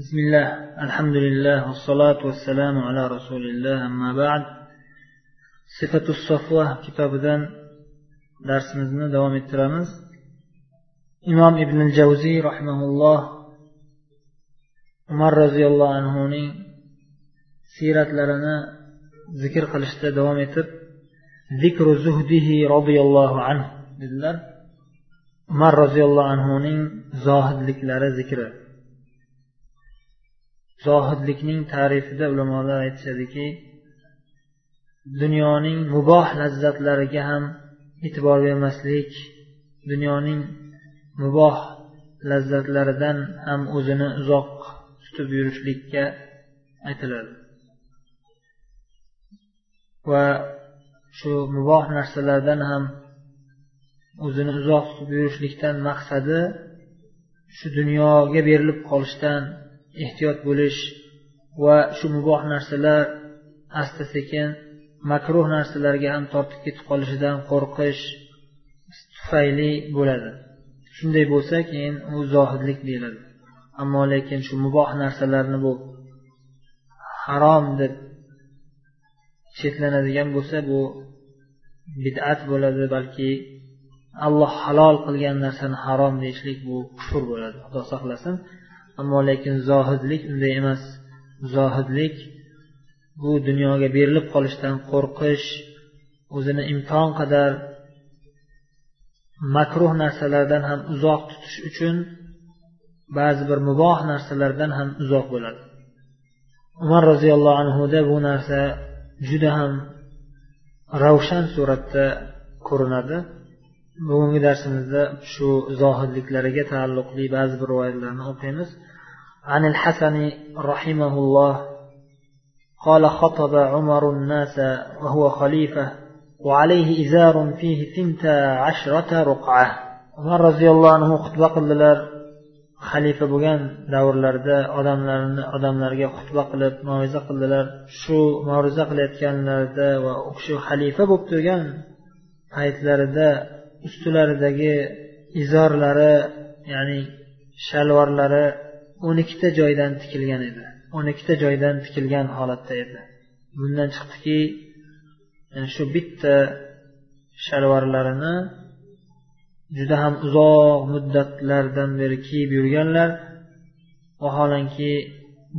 بسم الله الحمد لله والصلاة والسلام على رسول الله أما بعد صفة الصفوة كتابدا darsimizni davom ettiramiz imom ibn javziy rahimaulloh umar roziyallohu anhuning siyratlarini zikr qilishda davom etib zikru zuhdihi roziyallohu anhu dedilar umar roziyallohu anhuning zohidliklari zikri Zohidlikning ta'rifida ulamolar aytishadiki dunyoning muboh lazzatlariga ham e'tibor bermaslik dunyoning muboh lazzatlaridan ham o'zini uzoq tutib yurishlikka aytiladi. Va shu muboh narsalardan ham o'zini uzoq tutib yurishlikdan maqsadi shu dunyoga berilib qolishdan ehtiyot bo'lish va shu muboh narsalar asta sekin makruh narsalarga ham tortib ketib qolishidan qo'rqish tufayli bo'ladi. Shunday bo'lsa keyin u zohidlik deyiladi. Ammo lekin shu muboh narsalarni bu harom deb chetlanadigan bo'lsa bu bid'at bo'ladi balki alloh halol qilgan narsani harom deyishlik bu kufr bo'ladi. Xudo saqlasin. Ammo lekin zohidlik unday emas. Zohidlik bu dunyoga berilib qolishdan qo'rqish o'zini imkon qadar makruh narsalardan ham uzoq tutish uchun ba'zi bir muboh narsalardan ham uzoq bo'ladi. Umar roziyallohu anhuda bu narsa juda ham ravshan suratda ko'rinadi. bugungi darsimizda shu zohidliklariga taalluqli ba'zi bir rivoyatlarni o'qiymiz عن الحسن رحمه الله قال خطب عمر الناس وهو خليفة وعليه إزار فيه ثنتا عشرة رقعة عمر رضي الله عنه خطبة قلدلر xalifa bo'lgan davrlarda odamlarni odamlarga xutba qilib mav'iza qildilar shu mav'iza qilayotganlarida va u kishi xalifa bo'lib turgan paytlarida ustilaridagi izorlari ya'ni shalvorlari o'n ikkita joydan tikilgan edi. o'n ikkita joydan tikilgan holatda edi. Bundan chiqdiki shu bitta shalvorlarini juda ham uzoq muddatlardan beri kiyib yurganlar vaholanki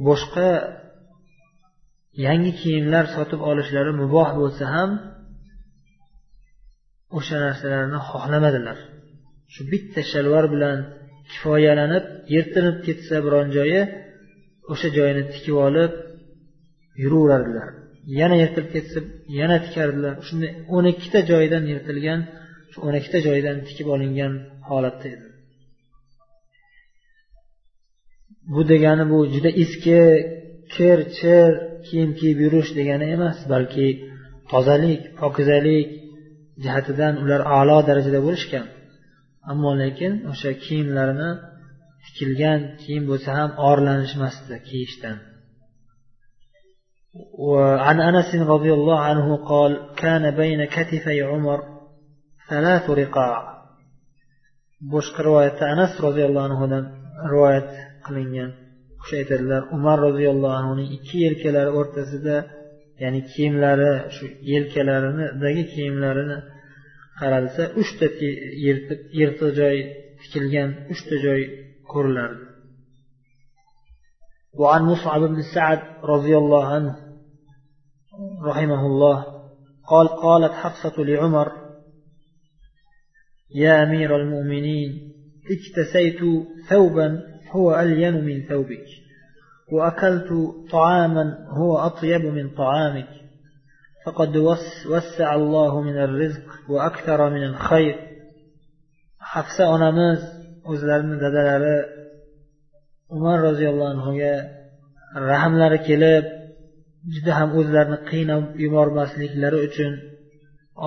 boshqa yangi kiyimlar sotib olishlari muboh bo'lsa ham o'sha narsalarni xohlamadilar. Shu bitta shalvar bilan kifoyalanib yirtilib ketsa biron joyi o'sha joyini tikib olib yuraverardilar yana yirtilib ketsa yana tikardilar. Shunday o'n ikkita joydan yirtilgan shu o'n ikkita joydan tikib olingan holatda edi. Bu degani bu juda eski kir chir kiyim kiyib yurish degani emas balki tozalik pokizalik jihatidan ular a'lo darajada bo'lishgan ammo lekin o'sha kiyimlarini tikilgan kiyim bo'lsa ham orlanishmasdi kiyishdan وعن أنس رضي الله عنه قال كان بين كتفي عمر ثلاث رقاع boshqa rivoyatda anas roziyallohu anhudan rivoyat qilingan o'sha aytadilar umar roziyallohu anhuning ikki yelkalari o'rtasida ya'ni kiyimlari shu yelkalaridagi kiyimlarini qaralsa uchta yirtiq joy tikilgan uchta joy ko'rilardi وعن مصعب بن سعد رضي الله عنه رحمه الله قال قالت حفصة لعمر يا أمير المؤمنين اكتسيت ثوبا هو ألين من ثوبك وأكلت طعاما هو أطيب من طعامك فقد وسع الله من الرزق وأكثر من الخير حفصة أنامز o'zlarini dadalari umar roziyallohu anhuga rahmlari kelib juda ham o'zlarini qiynab yubormasliklari uchun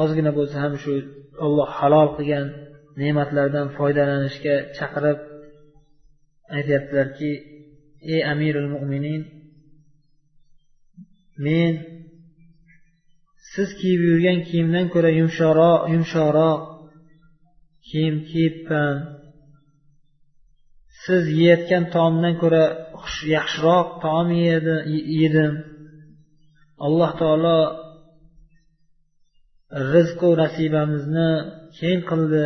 ozgina bo'lsa ham shu olloh halol qilgan ne'matlardan foydalanishga chaqirib aytyaptilarki ey amirul mo'minin men siz kiyib yurgan kiyimdan ko'ra yumshoqroq yumshoqroq kiyim kiyibman. Siz yeyotgan taomdan ko'ra yaxshiroq taom yedim. Alloh taolo rizqu nasibamizni keng qildi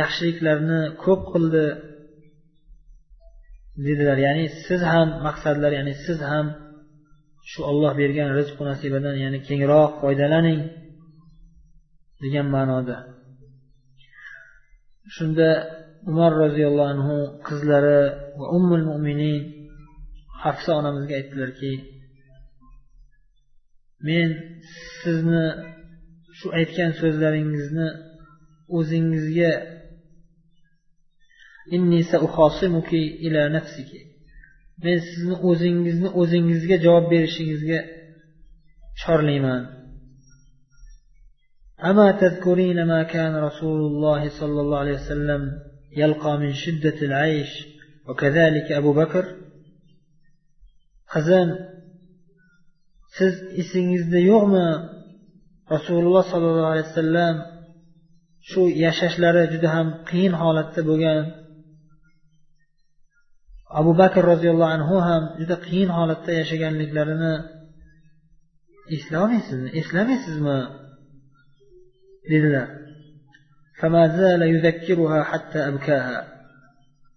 yaxshiliklarni ko'p qildi. Dedilar. Ya'ni siz ham maqsadlar ya'ni siz ham shu olloh bergan rizqu nasibadan ya'ni kengroq foydalaning degan ma'noda. Shunda umar roziyallohu anhu qizlari va ummul mo'minin hafsa onamizga aytdilarki men sizni shu aytgan so'zlaringizni o'zingizga men sizni o'zingizni o'zingizga javob berishingizga chorlayman أما تذكرين ما كان رسول الله صلى الله عليه وسلم يلقى من شدة العيش وكذلك أبو بكر qizim siz esingizda yo'qmi rasululloh sollallohu alayhi vasallam shu yashashlari juda ham qiyin holatda bo'lgan abu bakr roziyallohu anhu ham juda qiyin holatda yashaganliklarini eslamaysizmi eslamaysizmi? Dedilar.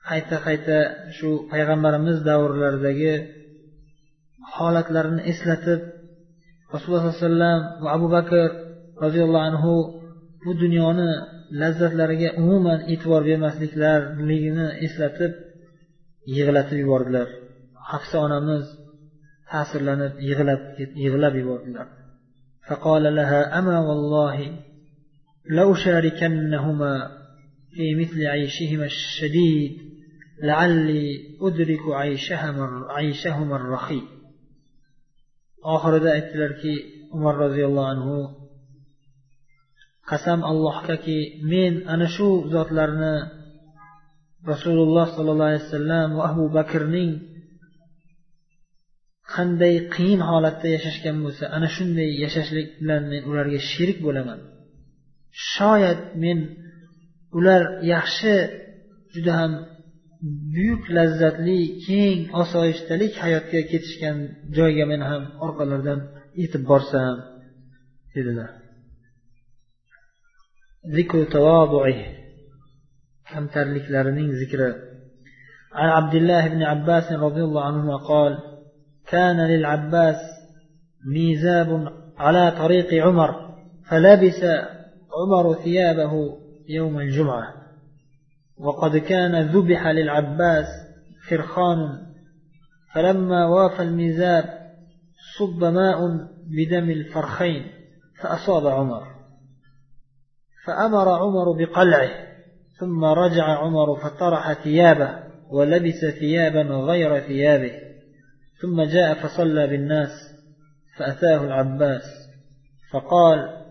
Qayta qayta shu payg'ambarimiz davrlaridagi holatlarini eslatib rasululloh sollallohu alayhi vasallam va abu bakr roziyallohu anhu bu dunyoni lazzatlariga umuman e'tibor bermasliklarligini eslatib yig'latib yubordilar hafsa onamiz ta'sirlanib yig'lab yig'lab yubordilar فقال لها أما والله لأشاركنهما في مثل عيشهما الشديد لعلي أدرك عيشهما عيشهما الرخي oxirida aytdilarki umar roziyallohu anhu qasam allohgaki men ana shu zotlarni rasululloh sollallohu alayhi vasallam va abu bakrning qanday qiyin holatda yashashgan bo'lsa ana shunday yashashlik bilan men ularga sherik bo'laman. Shoyat men ular yaxshi juda ham buyuk lazzatli keng osoyishtalik hayotga ketishgan joyga men ham orqalaridan yetib borsam dedilar. Kamtarliklarining zikri. عن عبد الله بن عباس رضي الله عنهما قال كان للعباس ميزاب على طريق عمر فلبس عمر ثيابه يوم الجمعه وقد كان ذبح للعباس فرخان فلما وافى الميزاب صب ماء بدم الفرخين فأصاب عمر فأمر عمر بقلعه ثم رجع عمر فطرح ثيابه ولبس ثيابا غير ثيابه. ثم جاء فصلى بالناس فأتاه العباس فقال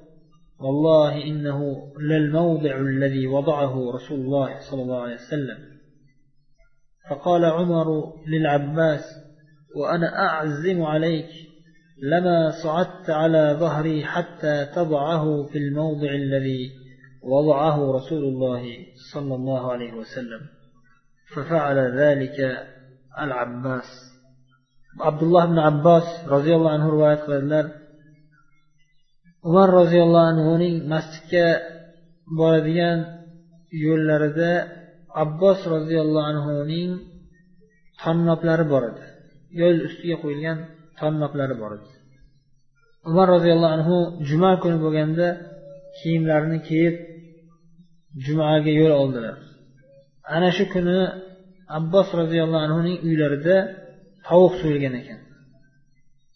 والله إنه للموضع الذي وضعه رسول الله صلى الله عليه وسلم. فقال عمر للعباس وأنا أعزم عليك لما صعدت على ظهري حتى تضعه في الموضع الذي وضعه رسول الله صلى الله عليه وسلم ففعل ذلك العباس عبد الله بن عباس رضي الله عنه رواية قال umar roziyallohu anhuning masjidga boradigan yo'llarida abbos roziyallohu anhuning tannoblari bor edi yo'l ustiga qo'yilgan tannoblari bor edi umar roziyallohu anhu juma kuni bo'lganda kiyimlarini kiyib jumaga yo'l oldilar. Ana shu kuni abbos roziyallohu anhuning uylarida tovuq so'yilgan ekan.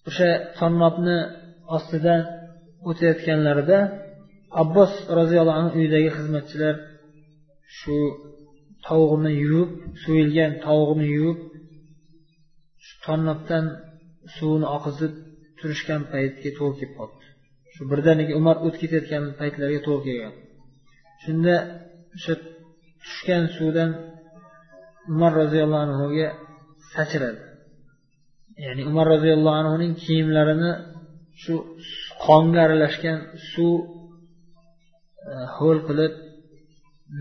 O'sha tonnobni ostidan o'tayotganlarida abbos roziyallohu anhu uyidagi xizmatchilar shu tovuqni yuvib so'yilgan tovuqni yuvib shu tonnobdan suvini oqizib turishgan paytga to'g'ri kelib qolibdi shu birdaniga umar o'tib ketayotgan paytlarga to'g'ri kelgan. Shunda o'sha tushgan suvdan umar roziyallohu anhuga sachradi. Ya'ni umar roziyallohu anhuning kiyimlarini shu qonga aralashgan suv e, ho'l qilib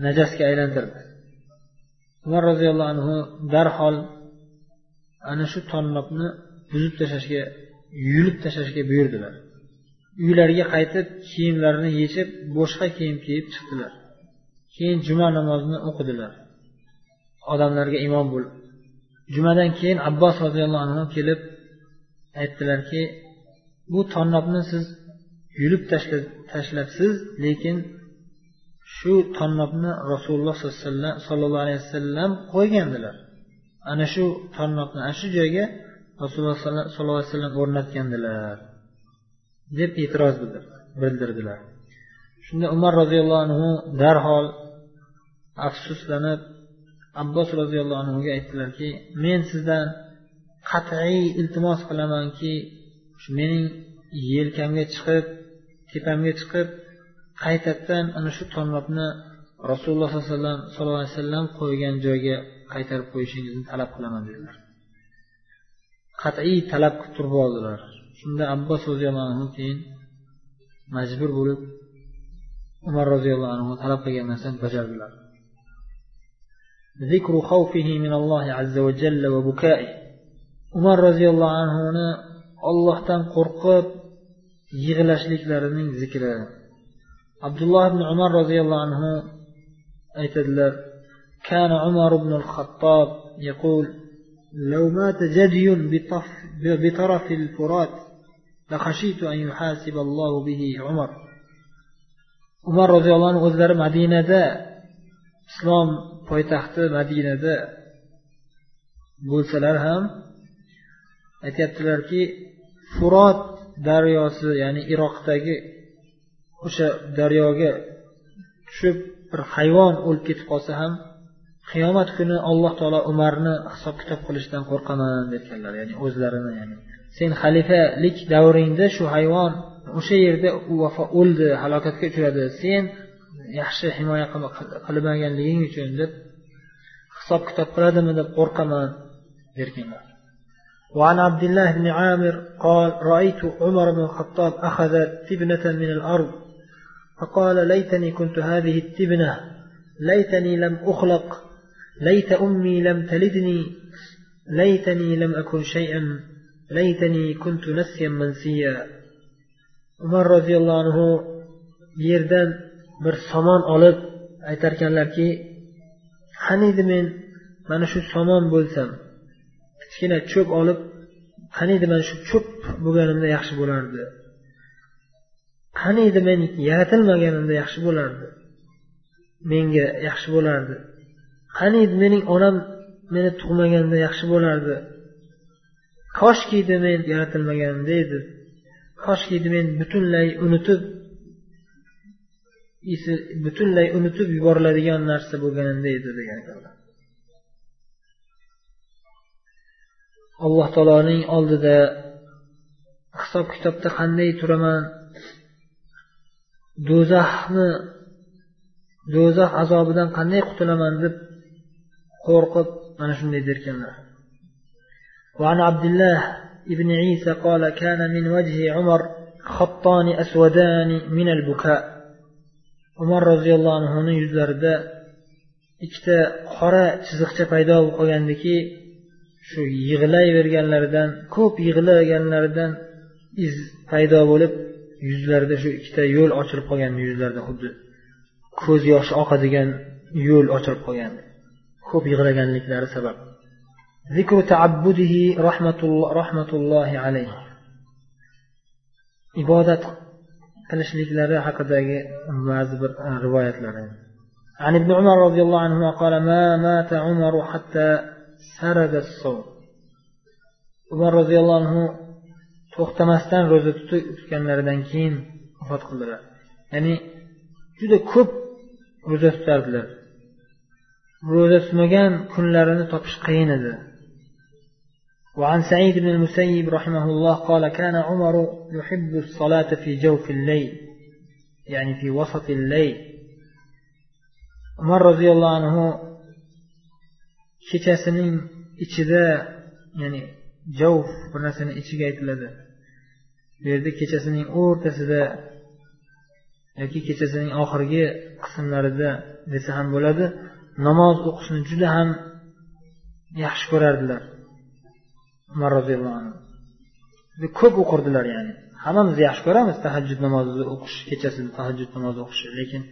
najasga aylantirdi. Umar roziyallohu anhu darhol ana shu tonnobni buzib tashlashga yulib tashlashga buyurdilar. Uylariga qaytib kiyimlarini yechib boshqa kiyim kiyib chiqdilar. Keyin juma namozini o'qidilar. Odamlarga imom bo'lib. Jumadan keyin abbos roziyallohu anhu kelib aytdilarki bu tonnobni siz yulib tashlabsiz lekin shu tonnobni rasululloh sollallohu alayhi vasallam qo'ygandilar. Ana shu tonnobni ana shu joyga rasululloh sollallohu alayhi vasallam o'rnatgandilar. Deb e'tiroz bildirdilar. Shunda umar roziyallohu anhu darhol afsuslanib abbos roziyallohu anhuga aytdilarki men sizdan qat'iy iltimos qilamanki mening yelkamga chiqib tepamga chiqib qaytadan ana shu tonnobni rasululloh sollallohu alayhi vasallam qo'ygan joyga qaytarib qo'yishingizni talab qilaman dedilar. Qat'iy talab qilib turib oldilar. Shunda abbos roziyallohu anhu keyin majbur bo'lib umar roziyallohu anhu talab qilgan narsani bajardilar ذكر خوفه من الله عز وجل وبكائه umar roziyallohu anhuni ollohdan qo'rqib yig'lashliklarining zikri abdulloh ibn umar roziyallohu anhu aytadilar كان عمر بن الخطاب يقول لو مات جدي بطرف الفرات umar umar roziyallohu anhu o'zlari madinada islom poytaxti madinada bo'lsalar ham aytyaptilarki furot daryosi ya'ni iroqdagi o'sha daryoga tushib bir hayvon o'lib ketib qolsa ham qiyomat kuni alloh taolo umarni hisob kitob qilishdan qo'rqaman deganlar ya'ni o'zlarini ya'ni sen xalifalik davringda shu hayvon o'sha yerda o'ldi halokatga uchradi sen yaxshi himoya qilmaganliging uchun deb hisob kitob qiladimi deb qo'rqaman derkanlar وعن عبد الله بن عامر قال رأيت عمر بن الخطاب أخذ تبنة من الأرض فقال ليتني كنت هذه التبنة ليتني لم أخلق ليت أمي لم تلدني ليتني لم أكن شيئا laytani kuntu nasiyan mansiya. Umar roziyallohu anhu yerdan bir somon olib aytarkanlarki qaniydi men mana shu somon bo'lsam kichkina cho'p olib qaniydi mana shu cho'p bo'lganimda yaxshi bo'lardi. Qaniydi men yaratilmaganimda yaxshi bo'lardi. Menga yaxshi bo'lardi. Qaniydi mening onam meni tug'maganda yaxshi bo'lardi. Koshkiydi men yaratilmaganimda edi koshkiydi men butunlay unutib butunlay unutib yuboriladigan narsa bo'lganimda edi degan alloh taoloning oldida hisob kitobda qanday turaman? Do'zaxni do'zax azobidan qanday qutulaman deb qo'rqib mana shunday derkanlar. وعن عبد الله ابن عيسى قال كان من وجه عمر خطان أسودان من البكاء umar roziyallohu anhuni yuzlarida ikkita qora chiziqcha paydo bo'lib qolgandiki shu yig'layverganlaridan ko'p yig'laganlaridan iz paydo bo'lib yuzlarida shu ikkita yo'l ochilib qolgan yuzlarida xuddi ko'z yoshi oqadigan yo'l ochilib qolgan ko'p yig'laganliklari sabab ذكر تعبده رحمة الله, رحمة الله عليه ibodat qilishliklari haqidagi ba'zi bir rivoyatlar عن ابن عمر رضي الله عنهما قال ما مات عمر حتى سرد الصوم umar roziyallohu anhu to'xtamasdan ro'za tutganlaridan keyin vafot qildilar ya'ni juda ko'p ro'za tutardilar ro'za tutmagan kunlarini topish qiyin edi وعن سعيد بن المسيب رحمه الله قال كان عمر يحب الصلاة في جوف الليل يعني في وسط الليل عمر رضي الله عنه kechasining ichida ya'ni javf bir narsani ichiga aytiladi bu yerda kechasining o'rtasida yoki kechasining oxirgi qismlarida desa ham bo'ladi namoz o'qishni juda ham yaxshi ko'rardilar Umar roziyallohu anhu. Ko'p o'qirdilar ya'ni. Hammamiz yaxshi ko'ramiz tahajjud namozini o'qish kechasi tahajjud namozi o'qishni lekin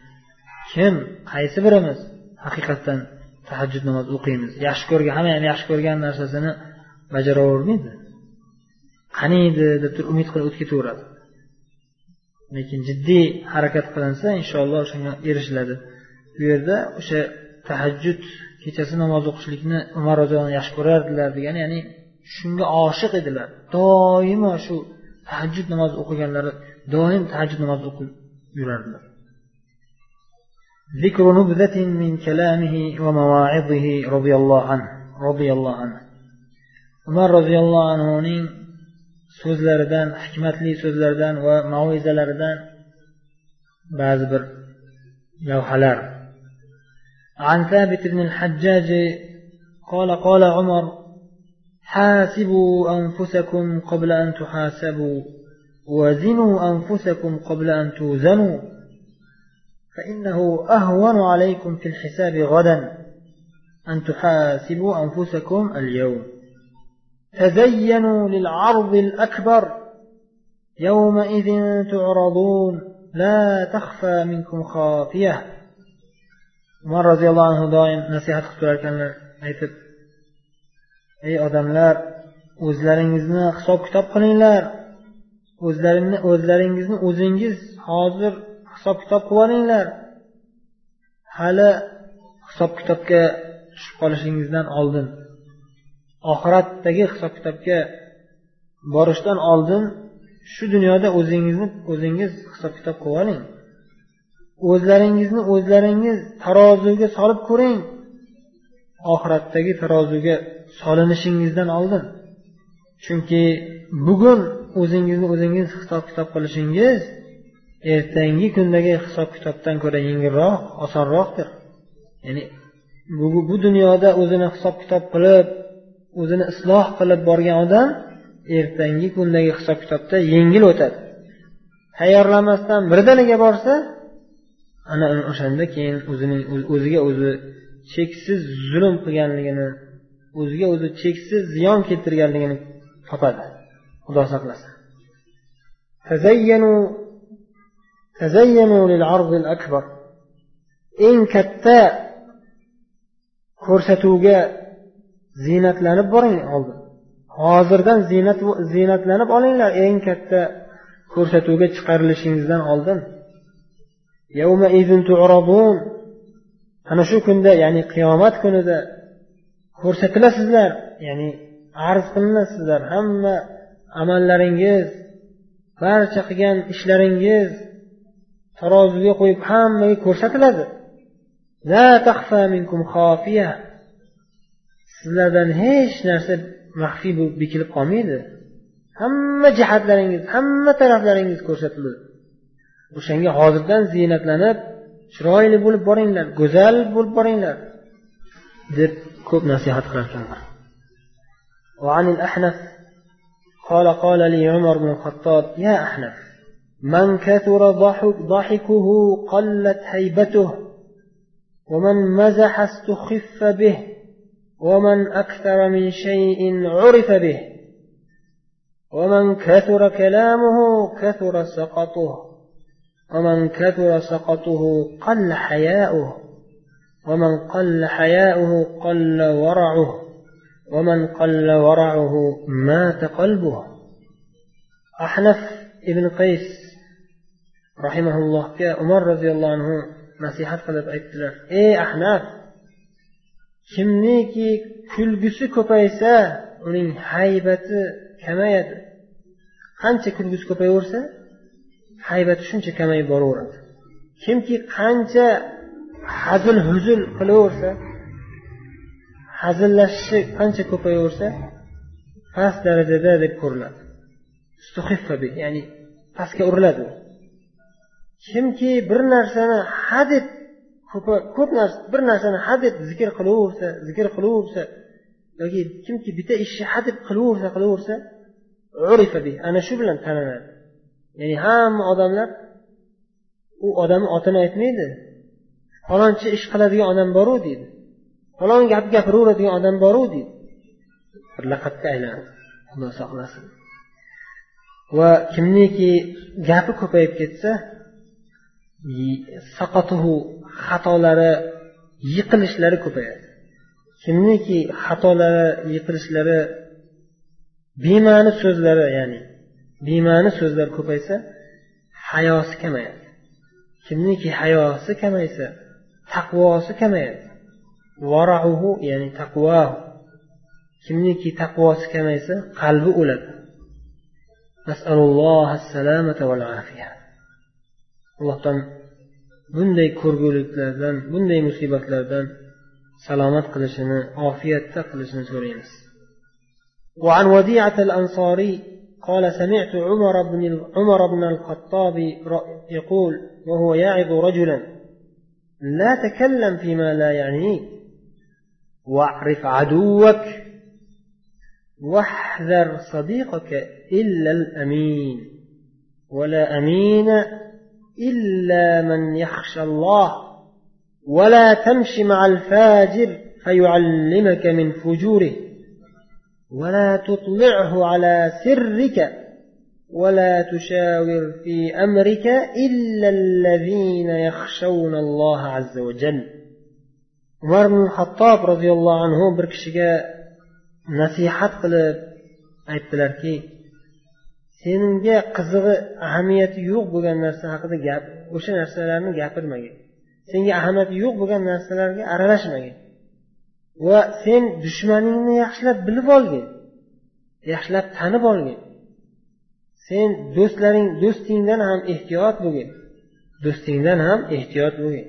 kim qaysi birimiz haqiqatdan tahajjud namozi o'qiymiz? Yaxshi ko'rgan hamma ham yaxshi ko'rgan narsasini bajaravermaydi qaniydi deb turib umid qilib o'tib ketaveradi. Lekin jiddiy harakat qilinsa inshaalloh shunga erishiladi. Bu yerda o'sha tahajjud kechasi namoz o'qishlikni umar roziyallohu yaxshi ko'rardilar degani ya'ni shunga oshiq edilar doimo shu tahajjud namozi o'qiganlari doim tahajjud namozi o'qib yurardilar ذكر نبذة من كلامه ومواعظه رضي الله عنه رضي الله عنه umar roziyallohu anhuning so'zlaridan hikmatli so'zlaridan va mavizalaridan ba'zi bir lavhalar عن ثابت بن الحجاج قال قال عمر حاسبوا أنفسكم قبل أن تحاسبوا وزنوا أنفسكم قبل أن توزنوا فإنه أهون عليكم في الحساب غدا أن تحاسبوا أنفسكم اليوم. تزينوا للعرض الأكبر. يومئذ تعرضون. لا تخفى منكم خافية. umar roziyallohu anhu doim nasihat qilib turar ekanlar aytib ey odamlar o'zlaringizni hisob kitob qilinglar. O'zlaringni o'zlaringizni o'zingiz hozir hisob kitob qilib olinglar hali hisob kitobga tushib qolishingizdan oldin. Oxiratdagi hisob kitobga borishdan oldin shu dunyoda o'zingizni o'zingiz hisob kitob qilib oling o'zlaringizni o'zlaringiz tarozuga solib ko'ring. Oxiratdagi tarozuga solinishingizdan oldin. Chunki bugun o'zingizni o'zingiz hisob kitob qilishingiz ertangi kundagi hisob kitobdan ko'ra yengilroq osonroqdir. Ya'ni bu, bu dunyoda o'zini hisob kitob qilib o'zini isloh qilib borgan odam ertangi kundagi hisob kitobda yengil o'tadi. Tayyorlamasdan birdaniga borsa ana o'shanda keyin o'zining o'ziga o'zi cheksiz zulm qilganligini o'ziga o'zi cheksiz ziyon keltirganligini topadi. Xudo saqlasin. Eng katta ko'rsatuvga ziynatlanib boring oldin hozirdan ziynat ziynatlanib olinglar eng katta ko'rsatuvga chiqarilishingizdan oldin. Ana shu kunda ya'ni qiyomat kunida ko'rsatilasizlar ya'ni arz qilinasizlar hamma amallaringiz barcha qilgan ishlaringiz taroziga qo'yib hammaga ko'rsatiladi. Sizlardan hech narsa maxfiy bo'lib bekilib qolmaydi. Hamma jihatlaringiz hamma taraflaringiz ko'rsatiladi. O'shanga hozirdan ziynatlanib chiroyli bo'lib boringlar go'zal bo'lib boringlar. Deb ko'p nasihat وعن الأحنف قال قال لي عمر بن الخطاب يا أحنف من كثر ضحك ضحكه قلت هيبته ومن مزح استخف به ومن أكثر من شيء عرف به ومن كثر كلامه كثر سقطه ومن كثر سقطه قل حياؤه. ومن قل حياؤه قل ورعه ومن قل ورعه مات قلبه أحنف ابن قيس rahimaullohga umar roziyallohu anhu nasihat qilib aytdilar ey ahnaf kimniki kulgusi ko'paysa uning haybati kamayadi qancha kulgusi ko'payaversa haybati shuncha kamayib boraveradi kimki qancha hazil huzul qilaversa hazillashishi qancha ko'payaversa past darajada deb ko'riladi. Ya'ni pastga uriladi kimki bir narsani hadeb ko'p narsa bir narsani hadeb zikr qilaversa zikr qilaversa yoki kimki bitta ishni hadeb qilaversa qilaversa ana shu bilan tanlanadi. Ya'ni hamma odamlar u odamni otini aytmaydi. Falonchi ish qiladigan odam boru deydi. Falon gap gapiraveradigan odam boru deydi. Bir laqabga aylanadi xudo saqlasin va kimniki gapi ko'payib ketsa saqatuhu xatolari yiqilishlari ko'payadi. Kimniki xatolari yiqilishlari bema'ni so'zlari ya'ni bema'ni so'zlar ko'paysa hayosi kamayadi. Kimniki hayosi kamaysa taqvosi kamayadi varauhu ya'ni taqvo kimniki taqvosi kamaysa qalbi o'ladi allohdan bunday ko'rguliklardan bunday musibatlardan salomat qilishini ofiyatda qilishini so'raymiz وعن وديعة الأنصاري قال سمعت عمر بن عمر بن الخطاب يقول وهو يعظ رجلا لا تكلم فيما لا يعنيك. واعرف عدوك. واحذر صديقك إلا الأمين. ولا أمين إلا من يخشى الله. ولا تمش مع الفاجر فيعلمك من فجوره. ولا تطلعه على سرك ولا تشاور في أمرك إلا الذين يخشون الله عز وجل umar ibn hattob roziyallohu anhu bir kishiga nasihat qilib aytdilarki senga qizig'i ahamiyati yo'q bo'lgan narsa haqida gap o'sha narsalarni gapirmagin senga ahamiyati yo'q bo'lgan narsalarga aralashmagin va sen dushmaningni yaxshilab bilib olgin yaxshilab tanib olgin Sen do'stlaring do'stingdan ham ehtiyot bo'lgin do'stingdan ham ehtiyot bo'lgin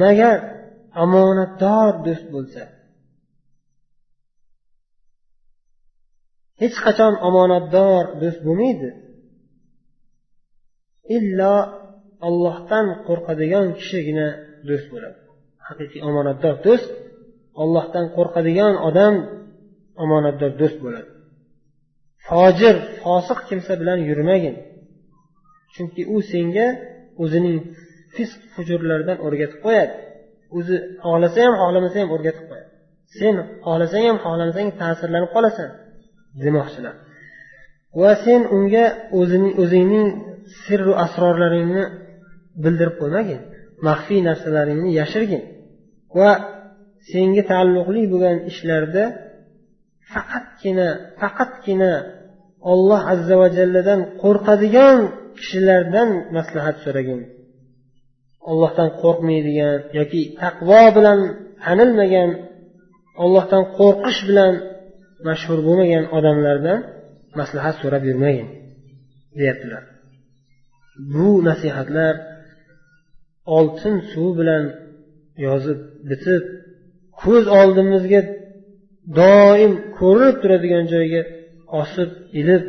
magar omonatdor do'st bo'lsa? Hech qachon omonatdor do'st bo'lmaydi. Illo ollohdan qo'rqadigan kishigina do'st bo'ladi. Haqiqiy omonatdor do'st ollohdan qo'rqadigan odam omonatdor do'st bo'ladi. Fojir fosiq kimsa bilan yurmagin. Chunki u senga o'zining fisq hujurlaridan o'rgatib qo'yadi. O'zi xohlasa ham xohlamasa ham o'rgatib qo'yadi. Sen xohlasang ham xohlamasang ta'sirlanib qolasan demoqchilar va sen unga o'zining o'zingning sirru asrorlaringni bildirib qo'ymagin maxfiy narsalaringni yashirgin. Va senga taalluqli bo'lgan ishlarda faqatgina faqatgina olloh azza va jalladan qo'rqadigan kishilardan maslahat so'ragin. Ollohdan qo'rqmaydigan yoki taqvo bilan tanilmagan ollohdan qo'rqish bilan mashhur bo'lmagan odamlardan maslahat so'rab yurmagin deyaptilar. Bu nasihatlar oltin suv bilan yozib bitib ko'z oldimizga doim ko'rinib turadigan joyga osib ilib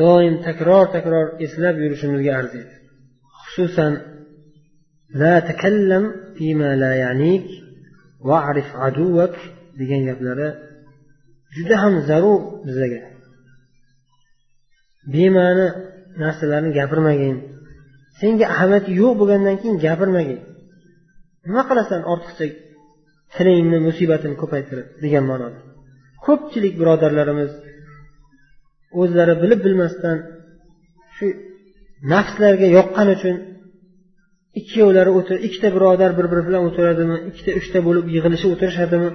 doim takror takror eslab yurishimizga arziydi xususan la takallam fima la yanik va'rif aduvak degan gaplari juda ham zarur bizlarga bema'ni narsalarni gapirmagin senga ahamiyati yo'q bo'lgandan keyin gapirmagin nima qilasan ortiqcha tilingni musibatini ko'paytirib degan ma'noda. Ko'pchilik birodarlarimiz o'zlari bilib bilmasdan shu nafslariga yoqqani uchun ikkovlari o'tir ikkita birodar bir biri bilan o'tiradimi ikkita uchta bo'lib yig'ilishib o'tirishadimi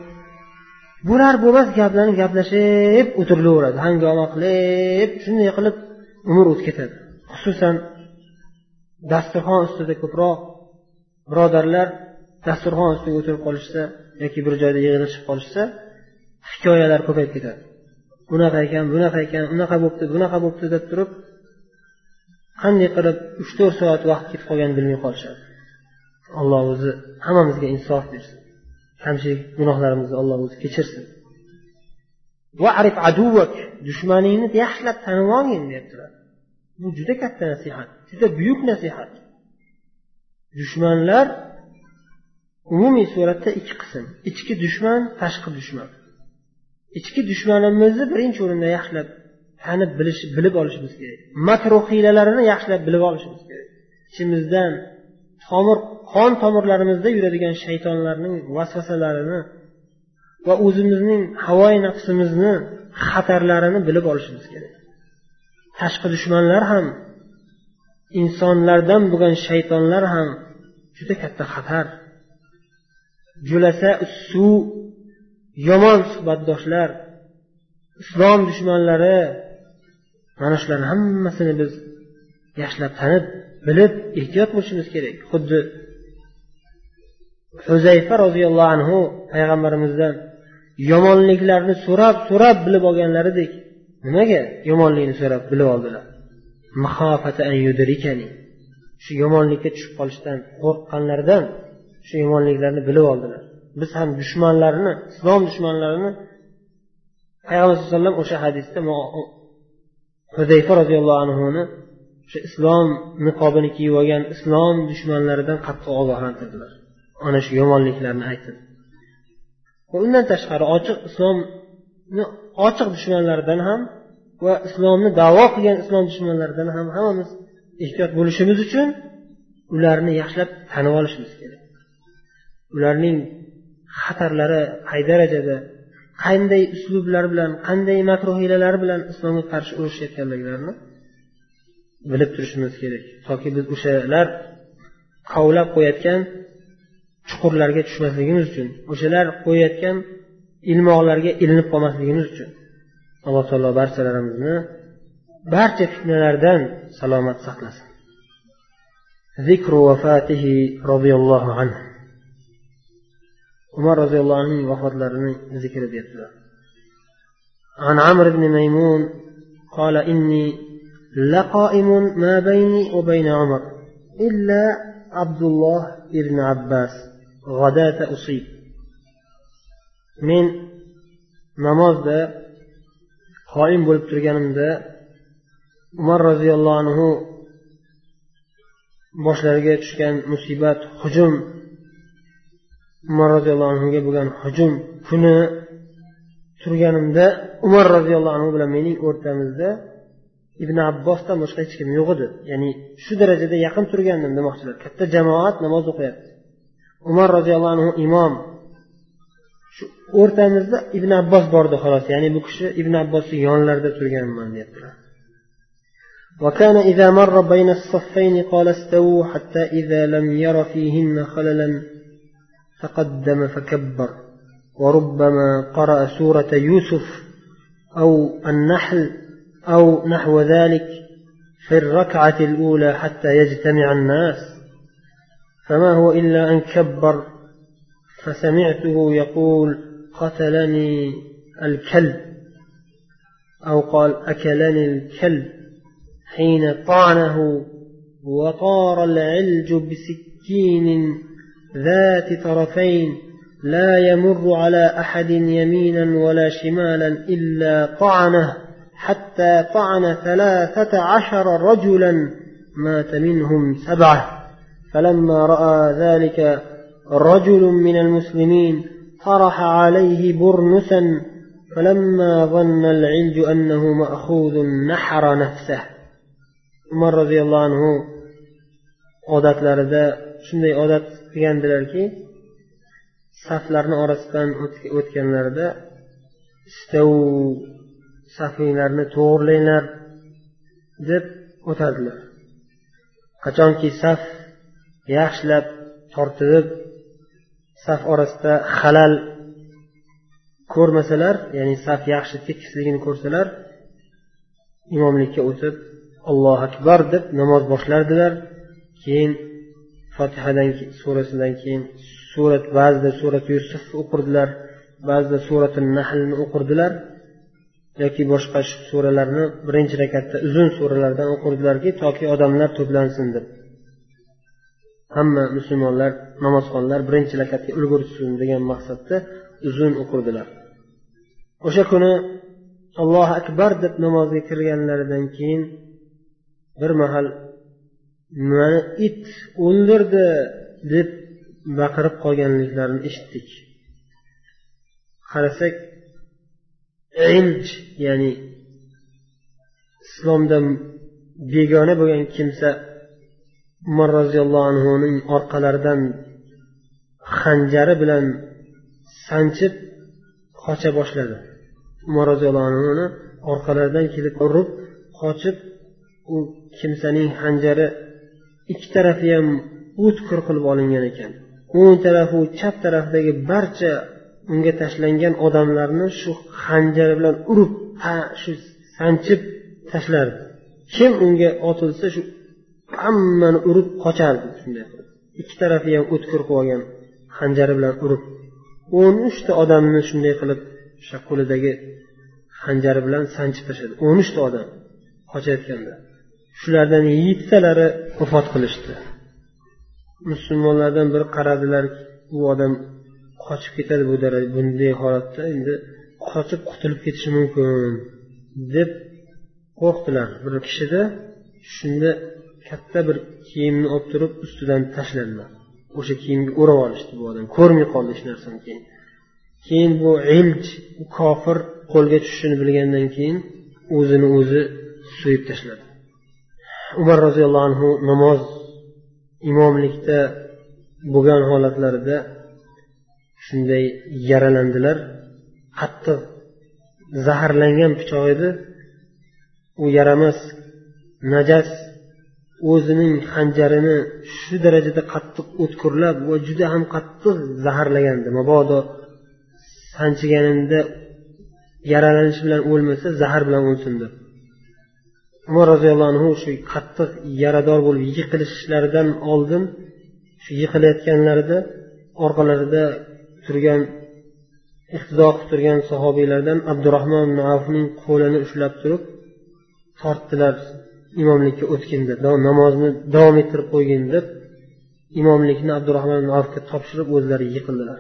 bo'lar bo'lmas gaplarni gaplashib o'tirilaveradi. Hangoma qilib shunday qilib umr o'tib ketadi. Xususan dasturxon ustida ko'proq birodarlar dasturxon ustiga o'tirib qolishsa yoki bir joyda yig'ilishib qolishsa hikoyalar ko'payib ketadi. Bunaqa ekan bunaqa ekan unaqa bo'libdi bunaqa bo'libdi deb turib qanday qilib uch to'rt soat vaqt ketib qolganini bilmay qolishadi. Alloh o'zi hammamizga insof bersin. Kamchilik gunohlarimizni alloh o'zi kechirsin. Dushmaningni yaxshilab tanib olgin deyaptilar bu juda katta nasihat juda buyuk nasihat. Dushmanlar umumiy suratda ikki qism ichki dushman tashqi dushman. Ichki dushmanimizni birinchi o'rinda yaxshilab tanib bilish bilib olishimiz kerak. Makru hiylalarini yaxshilab bilib olishimiz kerak. Ichimizdan tomir qon tomirlarimizda yuradigan shaytonlarning vasvasalarini va o'zimizning havoi nafsimizni xatarlarini bilib olishimiz kerak. Tashqi dushmanlar ham insonlardan bo'lgan shaytonlar ham juda katta xatar. Julasa suv yomon suhbatdoshlar islom dushmanlari mana shularni hammasini biz yaxshilab tanib bilib ehtiyot bo'lishimiz kerak. Xuddi huzayfa roziyallohu anhu payg'ambarimizdan yomonliklarni so'rab so'rab bilib olganlaridek nimaga yomonlikni so'rab bilib oldilar? Shu yomonlikka tushib qolishdan qo'rqqanlaridan shu yomonliklarni bilib oldilar. Biz ham dushmanlarni islom dushmanlarini payg'ambar sallallohu alayhi vasallam o'sha hadisda hudayfa roziyallohu anhuni o'sha islom niqobini kiyib olgan islom dushmanlaridan qattiq ogohlantirdilar. Ana shu yomonliklarni aytib undan tashqari ochiq islomni ochiq dushmanlaridan ham va islomni davo qilgan islom dushmanlaridan ham hammamiz ehtiyot bo'lishimiz uchun ularni yaxshilab tanib olishimiz kerak. ularning xatarlari qay darajada qanday uslublar bilan qanday makruhiylalar bilan islomga qarshi urushayotganliklarini bilib turishimiz kerak. Toki biz o'shalar qovlab qo'yayotgan chuqurlarga tushmasligimiz uchun o'shalar qo'yayotgan ilmoqlarga ilinib qolmasligimiz uchun alloh taolo barchalarimizni barcha fitnalardan salomat saqlasin. Zikru vafatihi roziyallohu anhu. umar roziyallohu anhuning vafatlarini zikri deyaptilar عن عمرو بن ميمون قال إني لقائم ما بيني وبين عمر إلا عبد الله بن عباس غداة أصيب من namozda qoyim bo'lib turganimda umar roziyallohu anhu boshlariga tushgan musibat hujum umar roziyallohu anhuga bo'lgan hujum kuni turganimda umar roziyallohu anhu bilan mening o'rtamizda ibn abbosdan boshqa hech kim yo'q edi ya'ni shu darajada yaqin turgandim demoqchilar katta jamoat namoz o'qiyapti umar roziyallohu anhu imom shu o'rtamizda ibn abbos bor edi xolos ya'ni bu kishi ibn abbosni yonlarida turganman deyaptilar وكان إذا مر بين الصفين قال استووا حتى إذا لم ير فيهن خللا تقدم فكبر. وربما قرأ سورة يوسف أو النحل أو نحو ذلك في الركعة الأولى حتى يجتمع الناس. فما هو إلا أن كبر. فسمعته يقول قتلني الكلب. أو قال أكلني الكلب. حين طعنه وطار العلج بسكين ذات طرفين لا يمر على أحد يمينا ولا شمالا إلا طعنه حتى طعن ثلاثة عشر رجلا مات منهم سبعة. فلما رأى ذلك رجل من المسلمين طرح عليه برنسا فلما ظن العلج أنه مأخوذ نحر نفسه. umar roziyallohu anhu odatlarida shunday odat qilgandilarki saflarni orasidan o'tganlarida istav safinglarni to'g'irlanglar deb o'tadilar. Qachonki saf yaxshilab tortilib saf orasida halal ko'rmasalar ya'ni saf yaxshi tekisligini ko'rsalar imomlikka o'tib allohu akbar deb namoz boshlardilar. Keyin fotihadan surasidan keyin surat ba'zida surat yusuf o'qirdilar ba'zida surati nahlni o'qirdilar yoki boshqa suralarni birinchi rakatda uzun suralardan o'qirdilarki toki odamlar to'plansin deb hamma musulmonlar namozxonlar birinchi rakatga ulgursin degan maqsadda uzun o'qirdilar. O'sha kuni allohu akbar deb namozga kirganlaridan keyin bir mahal mani it o'ldirdi deb baqirib qolganliklarini eshitdik. Qarasak ilj ya'ni islomdan begona bo'lgan kimsa umar roziyallohu anhuning orqalaridan xanjari bilan sanchib qocha boshladi. Umar roziyallohu anhuni orqalaridan kelib urib qochib u kimsaning xanjari ikki tarafi ham o'tkir qilib olingan ekan. O'ng tarafi chap tarafdagi barcha unga tashlangan odamlarni shu xanjari bilan urib shu sanchib tashlardi. Kim unga otilsa shu hammani urib qochardi shunday ikki tarafi ham o'tkir qilib olgan xanjari bilan urib o'n uchta odamni shunday qilib o'sha qo'lidagi xanjari bilan sanchib tashladi. O'n uchta odam qochayotganda. Shulardan yettitalari vafot qilishdi. Musulmonlardan bir qaradilar bu odam qochib ketadi bu bunday holatda endi qochib qutulib ketishi mumkin deb qo'rqdilar. Bir kishida shunda katta bir kiyimni olib turib ustidan tashladilar. O'sha kiyimga o'rab olishdi bu odam. Ko'rmay qoldi hech narsani keyin. Keyin bu ilj kofir qo'lga tushishini bilgandan keyin o'zini o'zi so'yib tashladi. Umar roziyallohu anhu namoz imomlikda bo'lgan holatlarida shunday yaralandilar. Qattiq zaharlangan pichoq edi u yaramas najas o'zining hanjarini shu darajada qattiq o'tkirlab va juda ham qattiq zaharlagandi. Mabodo sanchiganimda yaralanish bilan o'lmasa zahar bilan o'lsin deb umar roziyallohu anhu shu qattiq yarador bo'lib yiqilishlaridan oldin shu yiqilayotganlarida orqalarida turgan iqtido qilib turgan sahobiylardan abdurahmon ibn avfning qo'lini ushlab turib tortdilar. Imomlikka o'tgin deb namozni davom ettirib qo'ygin deb imomlikni abdurahmon ibn avfga topshirib o'zlari yiqildilar.